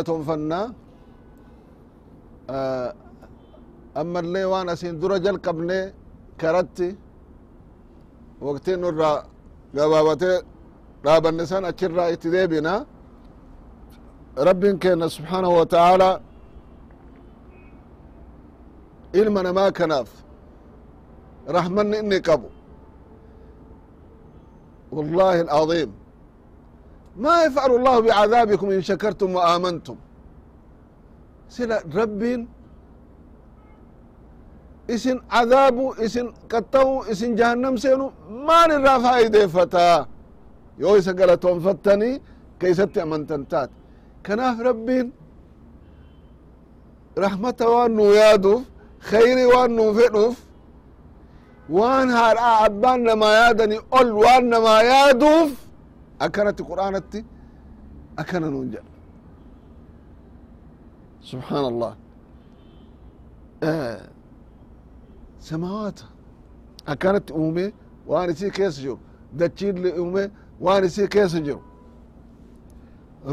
هنقلتهم فنا آه أما اللي وانا سين درجة قبل كرتي وقتين نرى قبابتي راب النسان أكرا اتدابنا رب كان سبحانه وتعالى ilmana maa kanaaf rahmanni inni qabu wallahi alعظيم ما يفعل الله بعذابكم إن شكرتم وآمنتم sila rabbiin isin cadaabu isin qaxxa'u isin jahannam seenu maan irraa faa'ideeffataa yoo isa galatoonfattanii ka isatti amantan taate kanaaf rabbiin rahmata waan nuu yaaduuf khayri waan nuu fedhuuf waan haadha abbaan namaa yaadani ol waan namaa yaaduuf akkanatti qur'aanatti akkana nuun jedha subحaan allah samawaata akkanatti uume waan isii keessa jiru dachiilli uume waan isii keessa jiru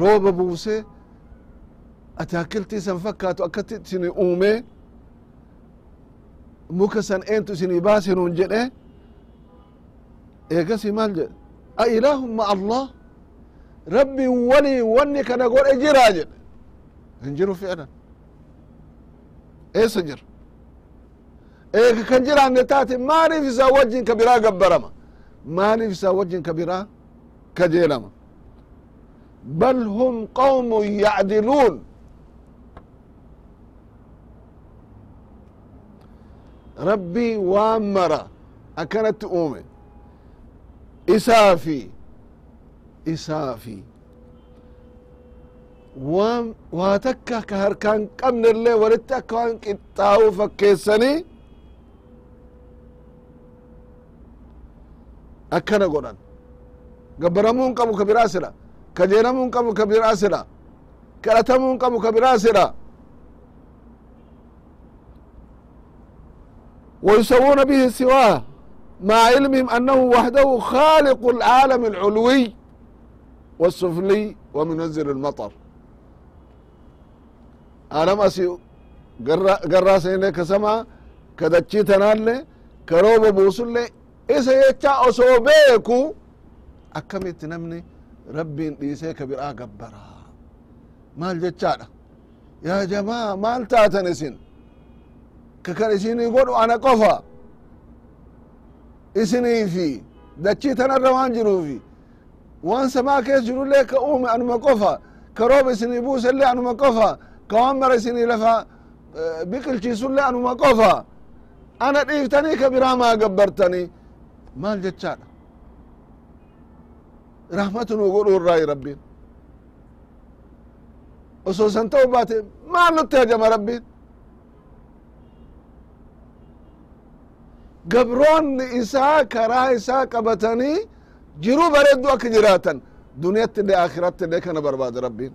rooba buuse ataakiltii san fakkaatu akkatti isini uume muka san eentu isinii baase nuun jedhe eegasi maal jedhe a ilaahum ma allah rabbiin walii wanni kana godhe jiraa jedhe hin jiru ficlan eessa jira eega kan jiraanne taate maaliif isaa wajjin ka biraa gabbarama maaliif isaa wajjin ka biraa kajeelama bal hum qawmun yacdiluun rabbii waan mara akkanatti uume isaafi isaafi waan waa takka ka harkaan qabne illee walitti akka waan qixxaa'uu fakkeessanii akkana godhan. Gabbanamuu hin qabu ka biraa sira kajeelamuu hin qabu ka biraa sira kadhatamuu hin qabu ka biraa sira wayusawuuna bihi siwaa مع علمهم أنه وحده خالق العالم العلوي والسفلي ومنزل المطر عالم أسي قرى سيني كسما كدتشي تنالي كروب بوسلي إسا يتشا أسو بيكو أكمت نمني ربي ديسي كبيرا قبرا مال جتشانا يا جماعة مال تاتنسين kakan isinii godhu ana qofa isinii fi dachii tanarra waan jiruufi waan samaa kees jirullee ka uume anuma qofa ka rooba isinii buusellee anuma qofa ka waan mara isinii lafa biqilchiisullee anuma qofa. Ana dhiiftanii ka biraa maa gabbartanii? Maal jechaadha rahmatu nuu godhu irraayi rabbiin. Osoo san ta'u baate maal nutti rabbiin gabroonni isaa karaa isaa qabatanii jiruu bareeddu akka jiraatan duniyatti illee akiratti illee kana barbaada rabbiin.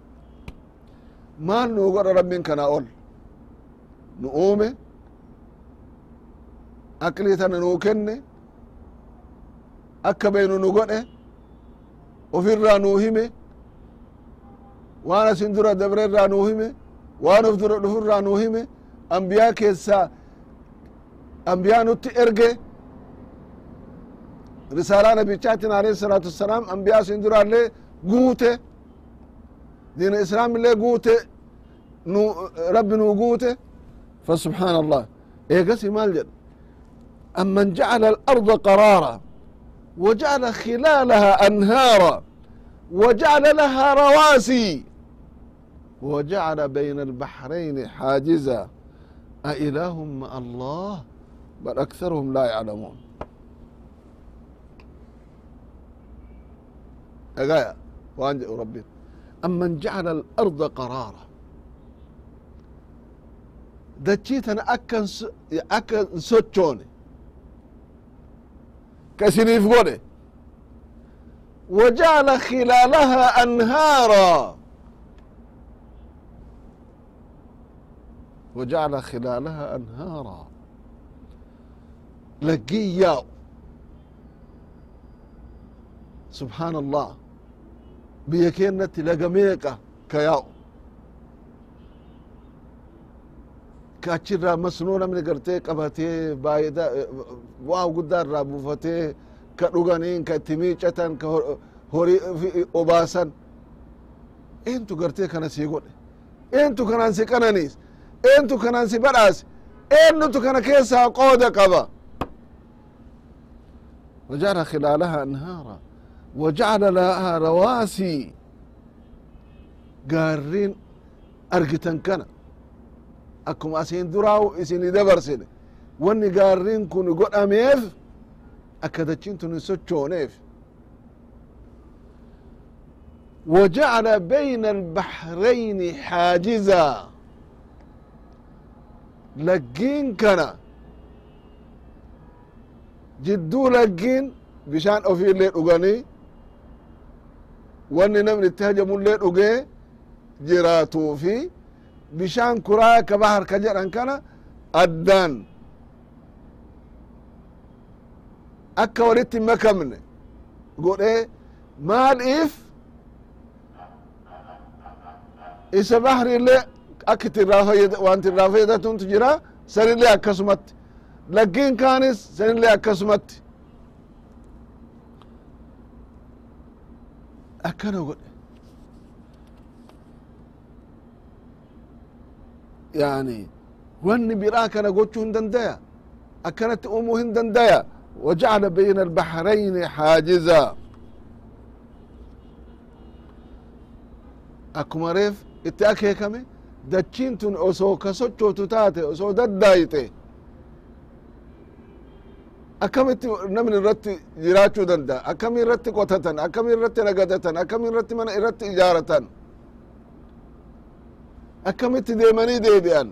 Maal nuu godha rabbiin kanaa ol? Nu uume? Aqlii tana nuu kenne? Akka beenu nu godhe? Ofirraa nuu hime? Waan asin dura dabrerraa nuu hime? Waan of dura dhufurraa nuu hime? Ambiyaa keessaa ambiyaa nutti erge risaalaa nabichaatin alayhi salaatu wassalaam ambiyaa sin duraallee guute diina islaam illee guute nu rabbi nuu guute فسبحان الله إيقسي مال جد أمن جعل الأرض قرارا وجعل خلالها أنهارا وجعل لها رواسي وجعل بين البحرين حاجزا أإله مع الله بل أكثرهم لا يعلمون أجايا وأنجئ ربي أمن جعل الأرض قرارا dachiitana akkan akka sochoone kasiniif godhe wajacala khilaalaha anhaara wajacala khilaalaha anhaara laggiin yaa'u subحaan allah biyya keenatti laga meeqa ka yaa'u ka achirraa masnoo namni gartee qabatee baay'ida waa guddaa irraa buufatee ka dhuganiin ka itti miicatan ka horii obaasan. Eentu gartee kana sii godhe? Eentu si qananiis? Eentu kanaan si badhaase eennutu kana keessaa qooda qaba وجعل خلالها أنهارا وجعل لها رواسي قارين أرقتن كنا أكم أسين دراو إسين دبرسن واني قارين كن قد أميف أكدتشين تنسوچونيف وجعل بين البحرين حاجزا لقين كنا jidduu laggiin bishaan ofii illee dhuganii wanni namni itti hajamullee dhugee jiraatuu fi bishaan kuraa ka bahar ka jedhan kana addaan. Akka walitti hin makamne godhee maaliif isa bahri illee akka itti irraa fayyada wanti irraa fayyadatuntu jira sanillee akkasumatti laggiin kaanis sanillee akkasumatti akkana godhe yani wanni biraa kana gochuu hin dandaya akkanatti uumuu hin dandaya wajacala bayna albahrayni xaajiza akkuma reef itti akeekame dachiin tun osoo ka taate osoo daddaayite akkamitti namni irratti jiraachuu danda'a akkami irratti qotatan akkami irratti nagadatan akkami irratti mana irratti ijaaratan akkamitti deemanii deebi'an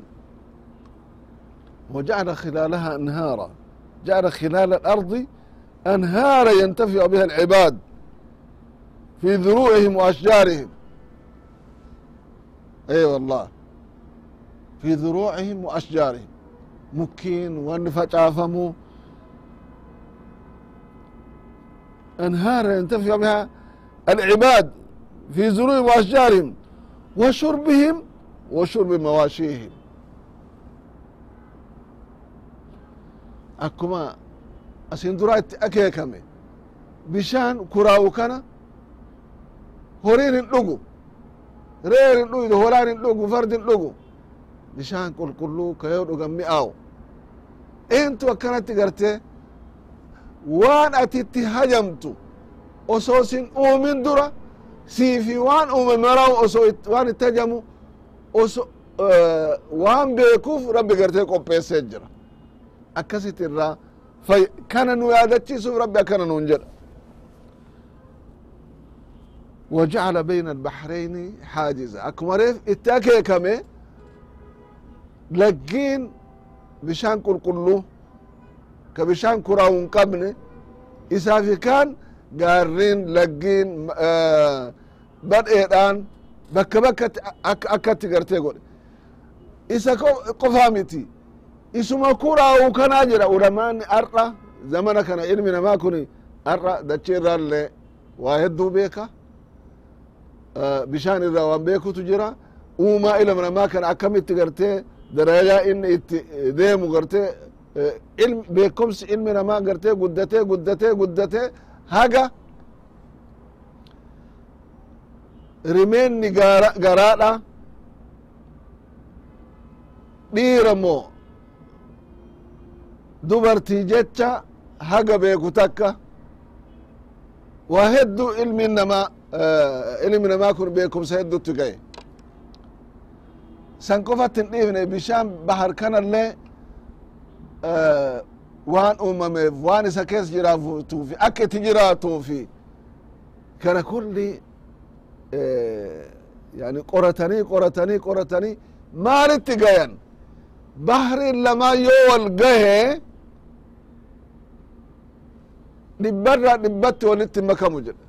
وجعل خلالها أنهارا جعل خلال الأرض أنهارا ينتفع بها العباد في ذروعهم وأشجارهم أي أيوة والله في ذروعهم وأشجارهم مكين ونفجافمو أنهارا ينتفع بها العباد في زروعهم وأشجارهم وشربهم وشرب مواشيهم akkuma asin duraa itti akeekame bishaan kuraawu kana horiin hin dhugu reer hin dhugu holaan hin dhugu fardi hin dhugu bishaan qulqulluu ka yoo dhugan mi'aawu eentu akkanatti gartee waan ati itti hajamtu osoo sin uumin dura siifi waan uume maraw osoo waan itti hajamu oso waan beekuuf rabbi gartee qopheessee jira akkasit irraa fay kana nu yaadachiisuuf rabbi akkana nuun jedha وجعل بين البحرين حاجزا أكما ريف اتاكي كمي لقين بشان ka bishaan kuraa hin qabne isaafi kaan gaarriin laggiin badheedhaan bakka bakkatti akkatti gartee godhe. Isa qofaa miti. Isuma kuraa'u kana jira ulamaanni ar'a zamana kana ilmi namaa kun ar'a dachi irraallee waa hedduu beeka. Bishaan irraa waan beekutu jira. Uumaa ilma namaa kana akkamitti gartee darayaa inni itti deemu gartee beekumsi ilmi namaa gartee guddatee guddatee guddatee haga rimeenni garaadha dhiira moo dubartii jecha haga beeku takka. Waa heddu ilmi namaa ilmi namaa kun beekumsa heddutti gahe san qofatti hin dhiifne bishaan bahar kanallee waan uumameef waan isa keessa jiraatuufi akka itti jiraatuufi kana kulli yani qoratanii qoratanii qoratanii maalitti gayan? Bahrin lamaan yoo wal gahe dhibbarraa dhibbatti walitti makamu jedhe.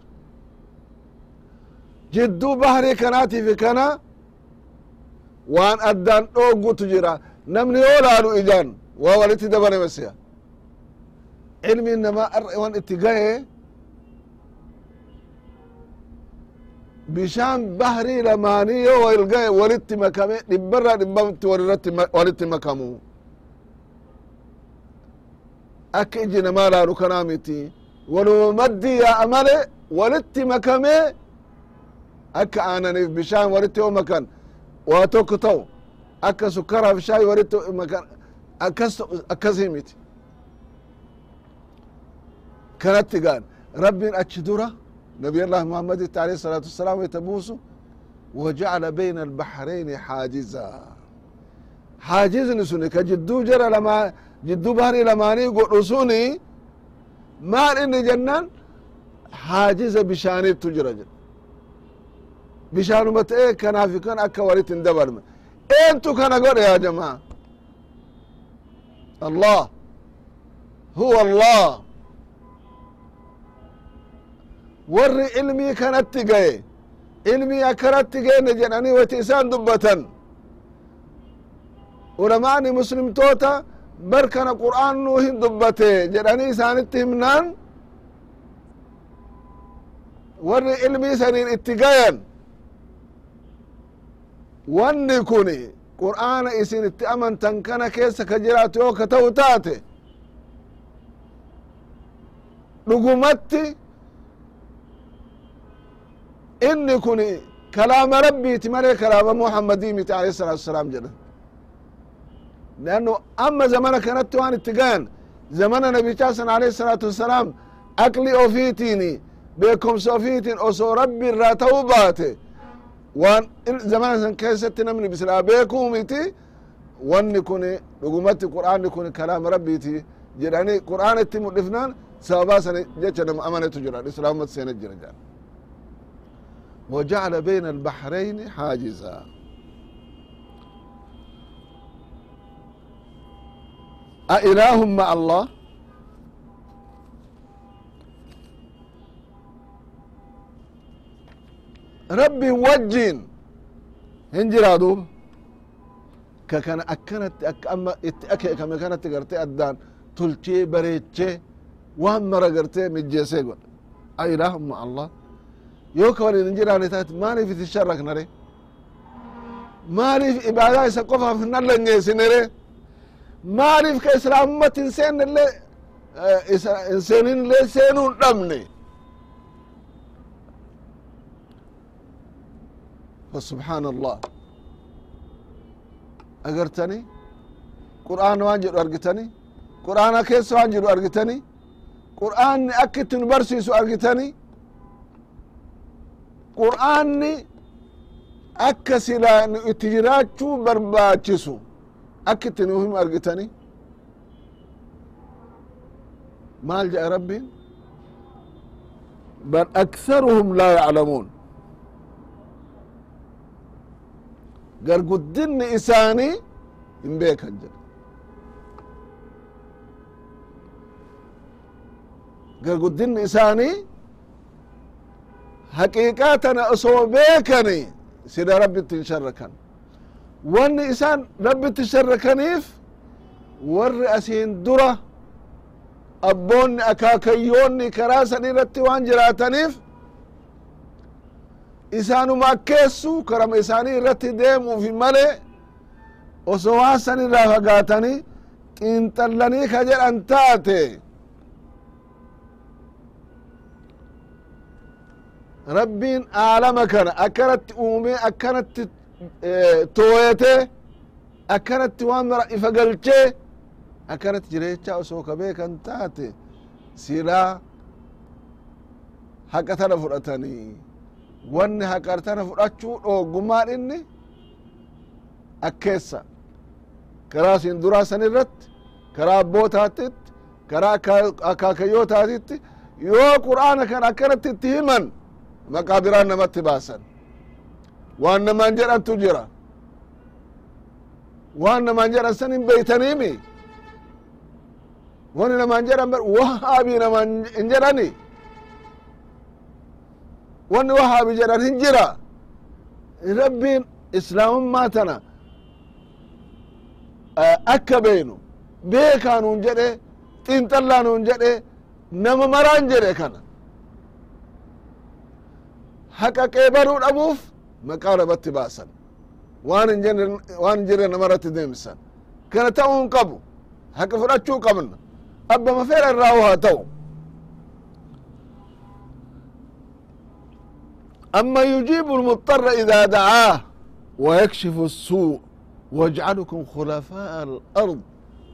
Jidduu bahrii kanaatiif kana waan addaan dhooggutu jira. Namni yoo laalu ijaan waa walitti dabale masiya ilmi namaa ar'a waan itti gahe bishaan bahrii lamaanii yoo walgaye walitti makame dhibbarraa dhibbatti walirratti walitti makamu. Akka iji namaa laalu kanaa miti waluma maddii yaa'a male walitti makame akka aananiif bishaan walitti yoo makan. Waa tokko ta'u akkas akkasii miti kanatti gaan rabbin achi dura نبي الله محمد عليه الصلاة والسلام يتبوس وجعل بين البحرين حاجزا حاجز نسوني كجدو جرى لما جدو بحري لماني قرسوني ما إني جنان حاجز بشاني تجرى جن بشانو متى كان في كان أكا وريت اندبر انتو كان قول يا جماعة allah. Huwa allah. Warri ilmii kanatti gaye ilmii akkanatti geenne jedhanii wati isaan dubbatan. Ulamaani muslimtoota bar kana qur'aan nuu hin dubbate jedhanii isaanitti himnaan warri ilmii saniin itti gayan wanni kuni qur'aana isin itti amantan kana keessa ka jiraatu yoo ka ta'u taate. Dhugumatti inni kun kalaama rabbiiti malee kalaama muhammadii miti alayhi salatu wasalaam jedhan zamana kanatti waan itti gayan zamana nabichaa san alayhi salatu wasalaam aqli ofiitiin beekomsa ofiitiin osoo rabbi irraa ta'uu baate waan zamana san keessatti namni bisilaa beekuu miti wanni kun dhugumatti qur'aanni kun kalaama rabbiiti jedhanii qur'aana itti mudhifnaan sababaa sana jecha nama amanetu jira islaamumatti seenet jira jedhan وجعل بين البحرين حاجزا أإله مع الله rabbi wajin hin jiraa ka kana akkanatti akka amma itti akeekame kanatti gartee addaan tolchee bareechee waan mara gartee mijjeesee godhe a ilaahum ma allah yoo ka waliin hin jiraanne taate maaliif itin sharraknare maaliif ibaadaa isa qofaaf hinnan lengeessinere maaliif ka islaamummat hin seennellee hin seeninillee seenuu hin dhabne fasubxaana allah agartani qur'aana waan jedhu argitani qur'aana keessa waan jedhu argitani qur'aanni akkitti nu barsiisu argitani qur'aanni akka silaa nu itti jiraachuu barbaachisu akkitti nu himu argitani. Maal jedha rabbiin? Bal aksaruhum laa yaclamuun garguddinni isaanii hin beekan jedha garguddinni isaanii haqiiqaa tana osoo beekani sida rabbitti hin sharrakan. Wanni isaan rabbitti sharrakaniif warri asiin dura abboonni akaakayyoonni karaa san irratti waan jiraataniif isaanuma akkeessu karama isaanii irratti deemuufi male osoo waan san irraa fagaatanii xiinxallanii ka jedhan taate. Rabbiin aalama kana akkanatti uumee akkanatti tooyete akkanatti waan mara ifa galchee akkanatti jireechaa osoo ka beekan taate silaa haqa tana fudhatanii wanni haqa tana fudhachuu dhooggumaan inni akkeessa. Karaa isin duraa san irratti karaa abbootaatitti karaa akaakayyootaatitti yoo qur'aana kan akkanatti itti himan maqaa biraan namatti baasan. Waan namaan jedhantu jira. Waan namaan jedhan san hin beeytaniimi. Wani namaan jedhan wahaabii namaan hin jedhani wanni wahaabii jedhan hin jira rabbiin islaamummaa tana akka beenu beekaa nuun jedhe xiinxallaa nuun jedhe nama maraan jedhe kana. Haqaqee baruu dhabuuf maqaa namatti baasan. Waan hin jirre namarratti deemsan. Kana ta'uu hin qabu. Haqa fudhachuu qabna. Abbama fedha irraa haa ta'u أما يجيب المضطر إذا دعاه ويكشف السوء ويجعلكم خلفاء الأرض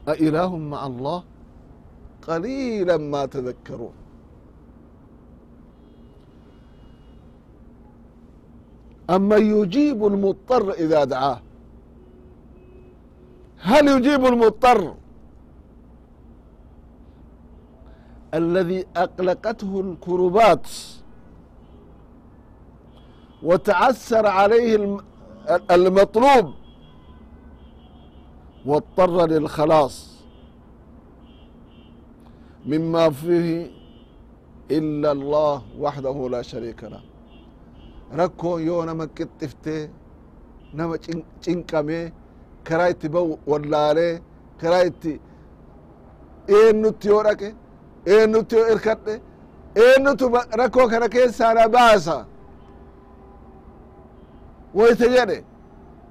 أإله مع الله قليلا ما تذكرون أما يجيب المضطر إذا دعاه هل يجيب المضطر الذي أقلقته الكربات وتعسر عليه المطلوب واضطر للخلاص مما فيه إلا الله وحده لا شريك له ركو يو نما قطفتي نما cinqame karaa itti ba'u wallaalee karaa itti eennutti yoo dhaqe eennutti yoo irkadhe eennutu rakkoo kana keessaa na baasa woyte jedhe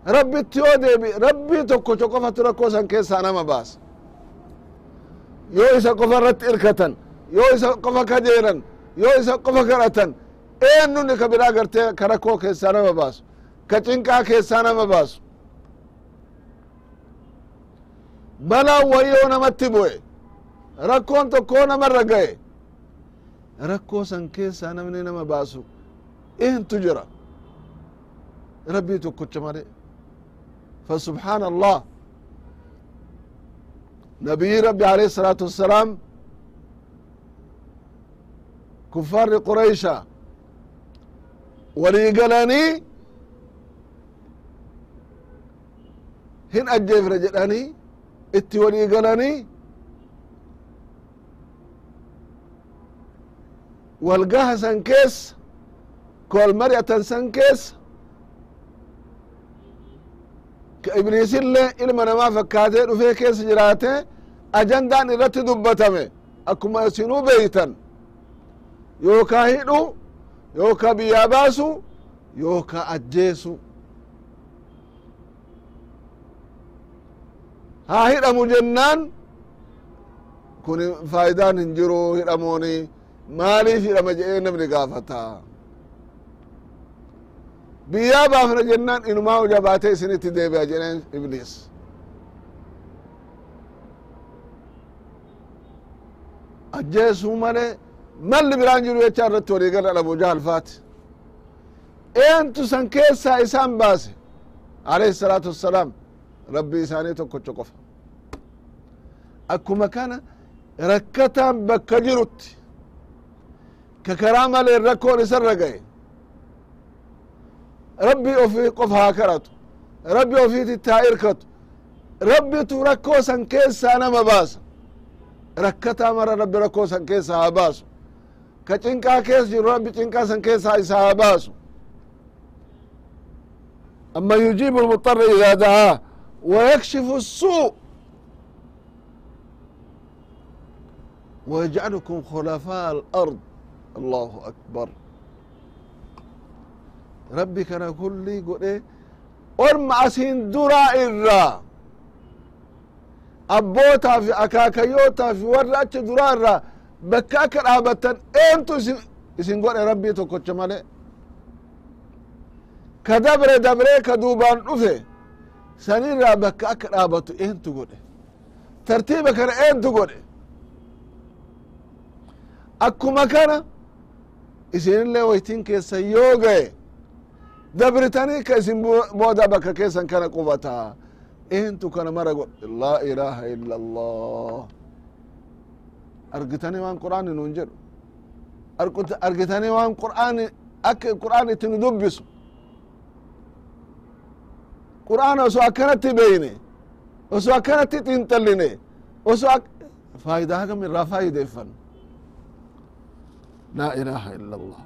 rabbitti yoo deebi rabbii tokkocho qofatu rakkoo san keessaa nama baasa yoo isa qofa irratti irkatan yoo isa qofa kajeelan yoo isa qofa kadhatan eennuni ka biraa gartee ka rakkoo keessaa nama baasu ka cinqaa keessaa nama baasu. Balaan wayyoo namatti bu'e rakkoon tokkoo namarra ga'e rakkoo san keessaa namni nama baasu eentu jira rabbii tokkocha male فسبحان الله نبي ربي عليه الصلاة والسلام كفار قريشا ولي قلاني هن أجيف رجلاني اتي ولي قلاني والقاها سنكيس كل مرية سنكيس ibliisillee ilma namaa fakkaatee dhufee keessa jiraate ajandaan irratti dubbatame. Akkuma isinuu beeytan. Yookaa hidhu yookaa biyyaa baasu yookaa ajjeesu. Haa hidhamu jennaan. Kun faayidaan hin jiru hidhamuuni maaliif hidhama jedhee namni gaafata biyyaa baafna jennaan inumaa jabaatee isinitti deebi'a jedheen ibliis. Ajjeesuu malee malli biraan jiru jecha irratti walii gala abu jahal faati eentu san keessaa isaan baase? Alayhi salaatu wassalaam rabbii isaanii tokkocha qofa akkuma kana rakkataan bakka jirutti ka karaa malee rakkoon isarra ga'e rabbi ofii qof haa kadhatu rabbi ofiititti haa irkatu rabbitu rakkoo san keessaa nama baasa rakkataa mara rabbi rakkoo san keessaa haa baasu ka cinqaa keessa jiru rabbi cinqaa san keessaa isa haa baasu أما يجيب المضطر إذا دعاه ويكشف السوء ويجعلكم خلفاء الأرض الله أكبر rabbi kana kulli godhe orma asin dura irraa abbootaa fi akaakayyootaa fi warra achi duraa irraa bakka akka dhaabattan eentu isin godhe rabbii tokkocha male ka dabre dabree ka duubaan dhufe sanirraa bakka akka dhaabatu eentu godhe? Tartiiba kana eentu godhe? Akkuma kana isinillee waytiin keessan yoo gaye dabritanii ka isin booda bakka keessan kana qubata intu kana mara god laa ilaha ila allah argitanii waan qur'aani nun jedhu argitanii waan qur'aani akka qur'aan itti nu dubbisu qur'aan oso akkanatti beyne oso akkanatti xinxalline oso faayidaa hagam irraa faayideeffannu laa ilaha ila allah.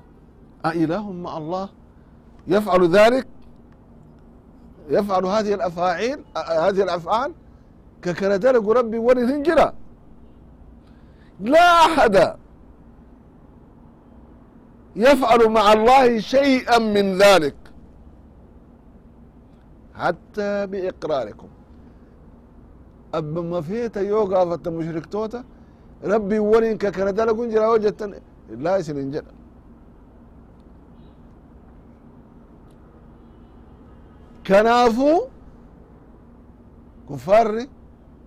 a يفعل ذلك يفعل هذه الأفاعيل هذه الأفعال ككندلق ربي جرا لا أحد يفعل مع الله شيئا من ذلك حتى بإقراركم. أبما فيتا يوغا فتا مشرك توتا ربي ولين ككنا دلقون جرا وجتا لا يسن kanaafu kufaarri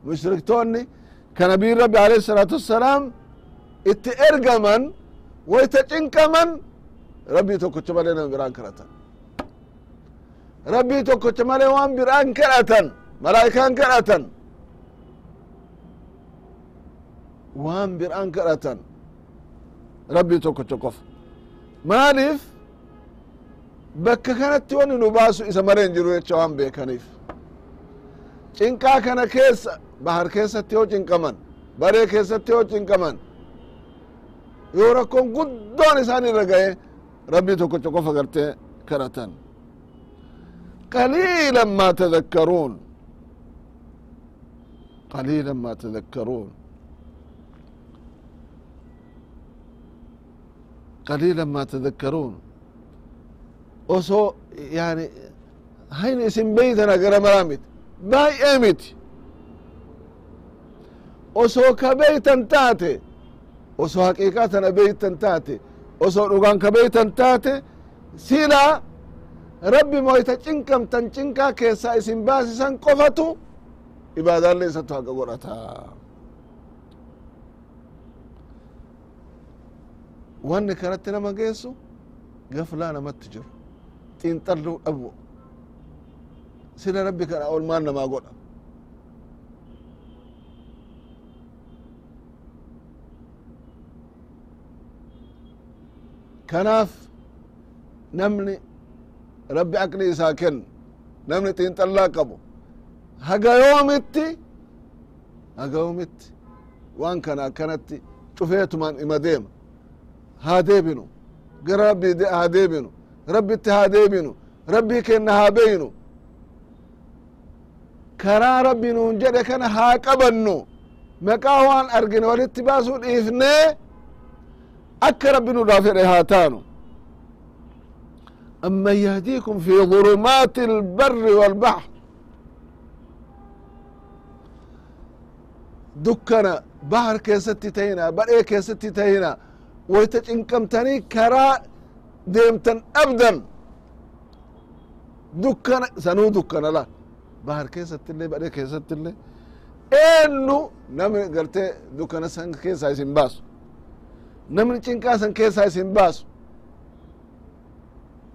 mushriktoonni ka nabiin rabbi alayhi isalaatu wassalaam itti ergaman waita cinqaman rabbii tokkocha male nama biraan kadhatan. Rabbii tokkocha male waan biraan kadhatan malaa'ikaan kadhatan. Waan biraan kadhatan. Rabbii tokkocha qofa. Maaliif? bakka kanatti wani nu baasu isa mare hin jiru jecha waan beekaniif. Cinqaa kana keessa bahar keessatti yoo cinqaman baree keessatti yoo cinqaman yoo rakkoon guddoon isaan irra ga'e rabbii tokkocha qofa gartee kadhatan. Qaliila maa tadakkaruun qaliila maa tadakkaruun qaliila maa tadakkaruun oso yani hain isin beitana beytana garamaramit baay'ee miti osoo ka beytan taate. Oso haqiiqaa beitan taate. Oso dhugan ka beitan taate. Sila rabbi moita cinkamtan cinka keessa isin baasisan qofatu ibaadaalle isatu haqa godhata wanni kanatti nama geessu gafla namatti jiru xiinxalluu dhabu sila rabbi kana olmaan namaa godha kanaaf namni rabbi aqli isaa kennu namni xiinxallaa qabu haga yoomitti haga yoomitti waan kana akkanatti cufeetumaan ima deema haa deebinu gara rabbii haa deebinu rabbitti haa deebinu rabbii kenna haa beynu karaa rabbi nuun jedhe kana haa qabannu maqaa waan argine walitti baasuu dhiifnee akka rabbi nudhaa fedhe haa taanu aman yahdiikum fi ظulumaati اlbari walbahr dukkana bahar keessatti tahina badhee keessatti tahina woyta cinqamtanii karaa أبدا دكنا سنو دكنا لا بحر كيستي اللي برئي كيستي اللي إنو نمي قلت دكنا سن كيسا يسين باسو namni cinqaa san keessaa isin baasu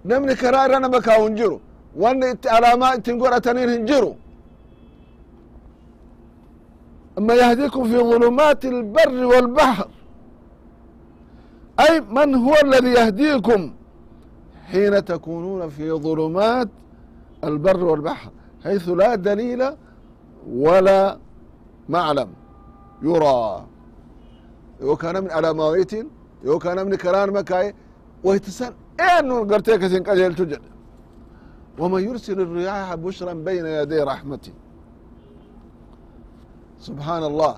namni karaa irra nama kaa'u hin jiru wanni itti alaamaa ittiin godhataniin hin jiru أما يهديكم في ظلمات البر والبحر أي من هو الذي يهديكم حين تكونون في ظلمات البر والبحر حيث لا دليل ولا معلم يرى yoo kana min alamawitin yoo kana min karaan makaye waytisan eenun gartee kasin qajeelchu jedhe waman yursil الriyaha bushran bayna yaday raxmati subحaan allah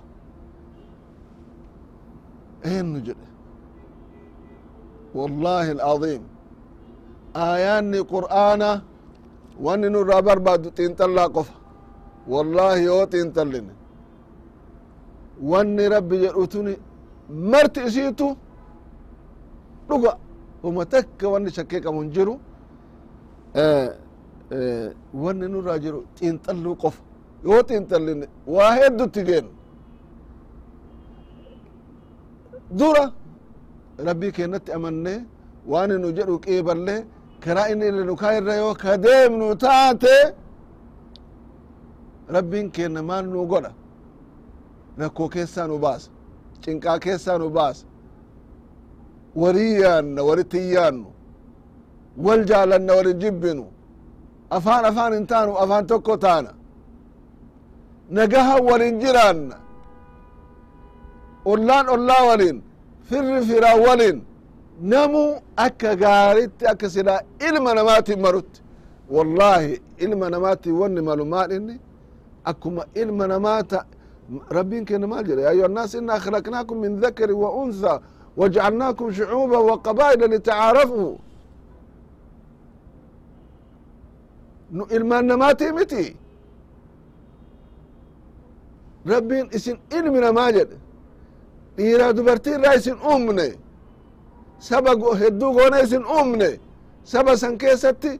eenu jedhe wallahi العظيم aayaanni qur'aana wanni nurraa barbaadu xiinxallaa qofa wallahi yoo xiinxalline wanni rabbi jedhutuni marti isiitu dhuga uma takka wanni shakkee qabu hin jiru wanni nurraa jiru xiinxalluu qofa yoo xiinxalline waa heddutti geenu dura rabbii keenatti amannee waan nu jedhu qiiballee karaa inni ille nu kaa irra yoo ka deemnu taate. Rabbiin keenna maal nu godha? Rakkoo keessaa nu baasa. Cinqaa keessaa nu baasa. Walii yaanna walitti hin yaannu. Wal jaalanna walin jibbinu. Afaan afaan hin taanu afaan tokko taana. Nagahan walin jiraanna. Ollaan ollaa waliin. Firri firaa waliin namu akka gaaritti akka silaa ilma namaatiin marutti wallaahi ilma namaatiin wanni malu maal inni akkuma ilma namaata rabbiin kenna maal jedhe ayuha annaas innaa khalaqnaakum min dhakarin wa unthaa wajacalnaakum shucuuba waqabaa'ila litacaarafuu nu ilmaan namaatii miti rabbiin isin ilmi namaa jedhe dhiiraa dubartii irraa isin uumne saba hedduu goone isin uumne. Saba san keessatti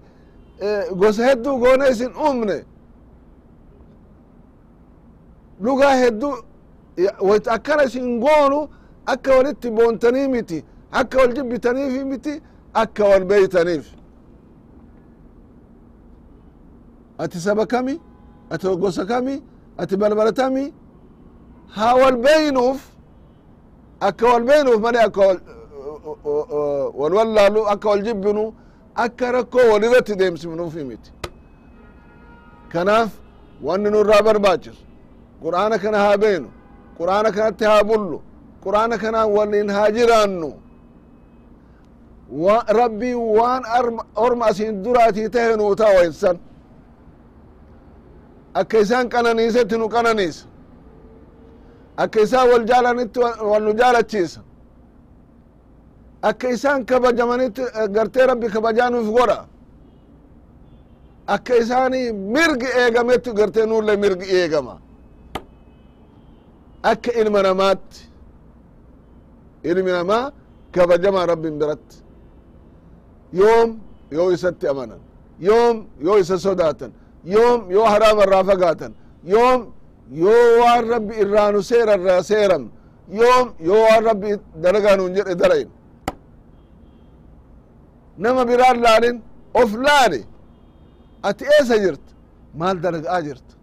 gosa hedduu goone isin uumne dhugaa hedduu akkana isin goonu akka walitti boontanii miti akka wal jibbitaniifi miti akka wal beeytaniif ati saba kami? Ati gosa kami? Ati balbala tami? Haa wal beeynuuf akka wal beeynuuf male akka wal wallaalu akka wal jibbinu akka rakkoo wal irratti deemsifnuufi miti kanaaf wanni nu irraa barbaachisu qur'aana kana haa beenu qur'aana kanatti haa bullu qur'aana kanaan waliin haa jiraannu. Rabbii waan orma asin duraatii tahe nuu ta'o insan akka isaan qananiisetti nu qananiisa. Akka isaan wal jaalanitti wal nu jaalachiisa akka isaan kabajamanitti gartee rabbi kabajaa nuuf godha. Akka isaani mirgi eegametti gartee nulle mirgi eegama. Akka ilma namaatti ilmi namaa kabajamaa rabbin biratti. Yoom yoo isatti amanan. Yoom yoo isa sodaatan. Yoom yoo haraama irraa fagaatan. Yoom yoo waan rabbi irraanu seera irraa seeram yoom yoo waan rabbi dalagaa nuun jedhe dalayin nama biraan laalin of laali. Ati eessa jirta maal dalagaa jirta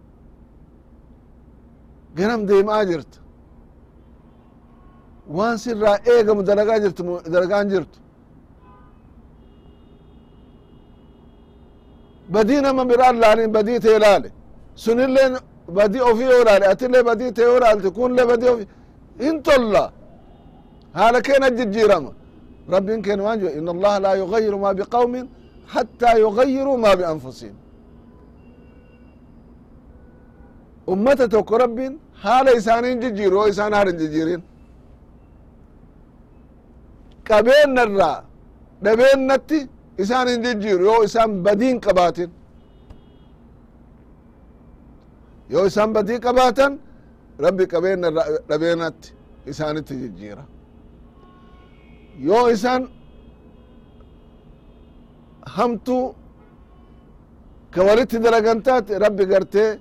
ganam deemaa jirta waan sirraa eegamu dalagaa jirtu dalagaan jirtu badii nama biraan laalin badii tee laale sunillee badii ofii yoo laale atillee badii tee yoo laalte kunillee badii ofii. Hin tolla haala keena jijjiirama rabbin keena waan jedhe inna allaha laa yugayiru ma biqawmin hattaa yugayiru ma bianfusihim ummata tokko rabbin haala isaanii jijjiiru yoo isaan haala hin jijjiirin qabeenna irraa dhabeennatti isaan hin jijjiiru yoo isaan badiin qabaatin yoo isaan badii qabaatan rabbi qabeenna irraa dhabeennatti isaanitti jijjiira yoo isaan hamtuu ka walitti dalagan taate rabbi gartee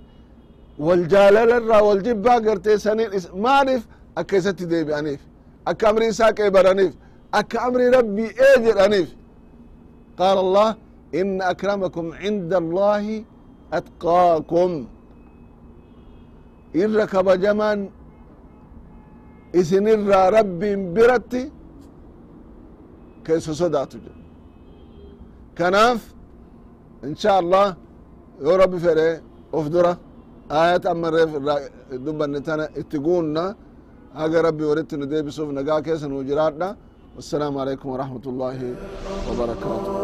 wal jaalala irraa wal jibbaa gartee saniin maaliif akka isatti deebi'aniif akka amri isaa qeebaraniif akka amri rabbii ee jedhaniif qaal allah inna akramakum cinda allahi atqaakum. Irra kabajamaan isinirraa rabbiin biratti كيس كناف إن شاء الله يا ربي فري أفدرة. آية أمر دب نتانا اتقونا أجا ربي وردت ندي بسوف نقا كيس والسلام عليكم ورحمة الله وبركاته.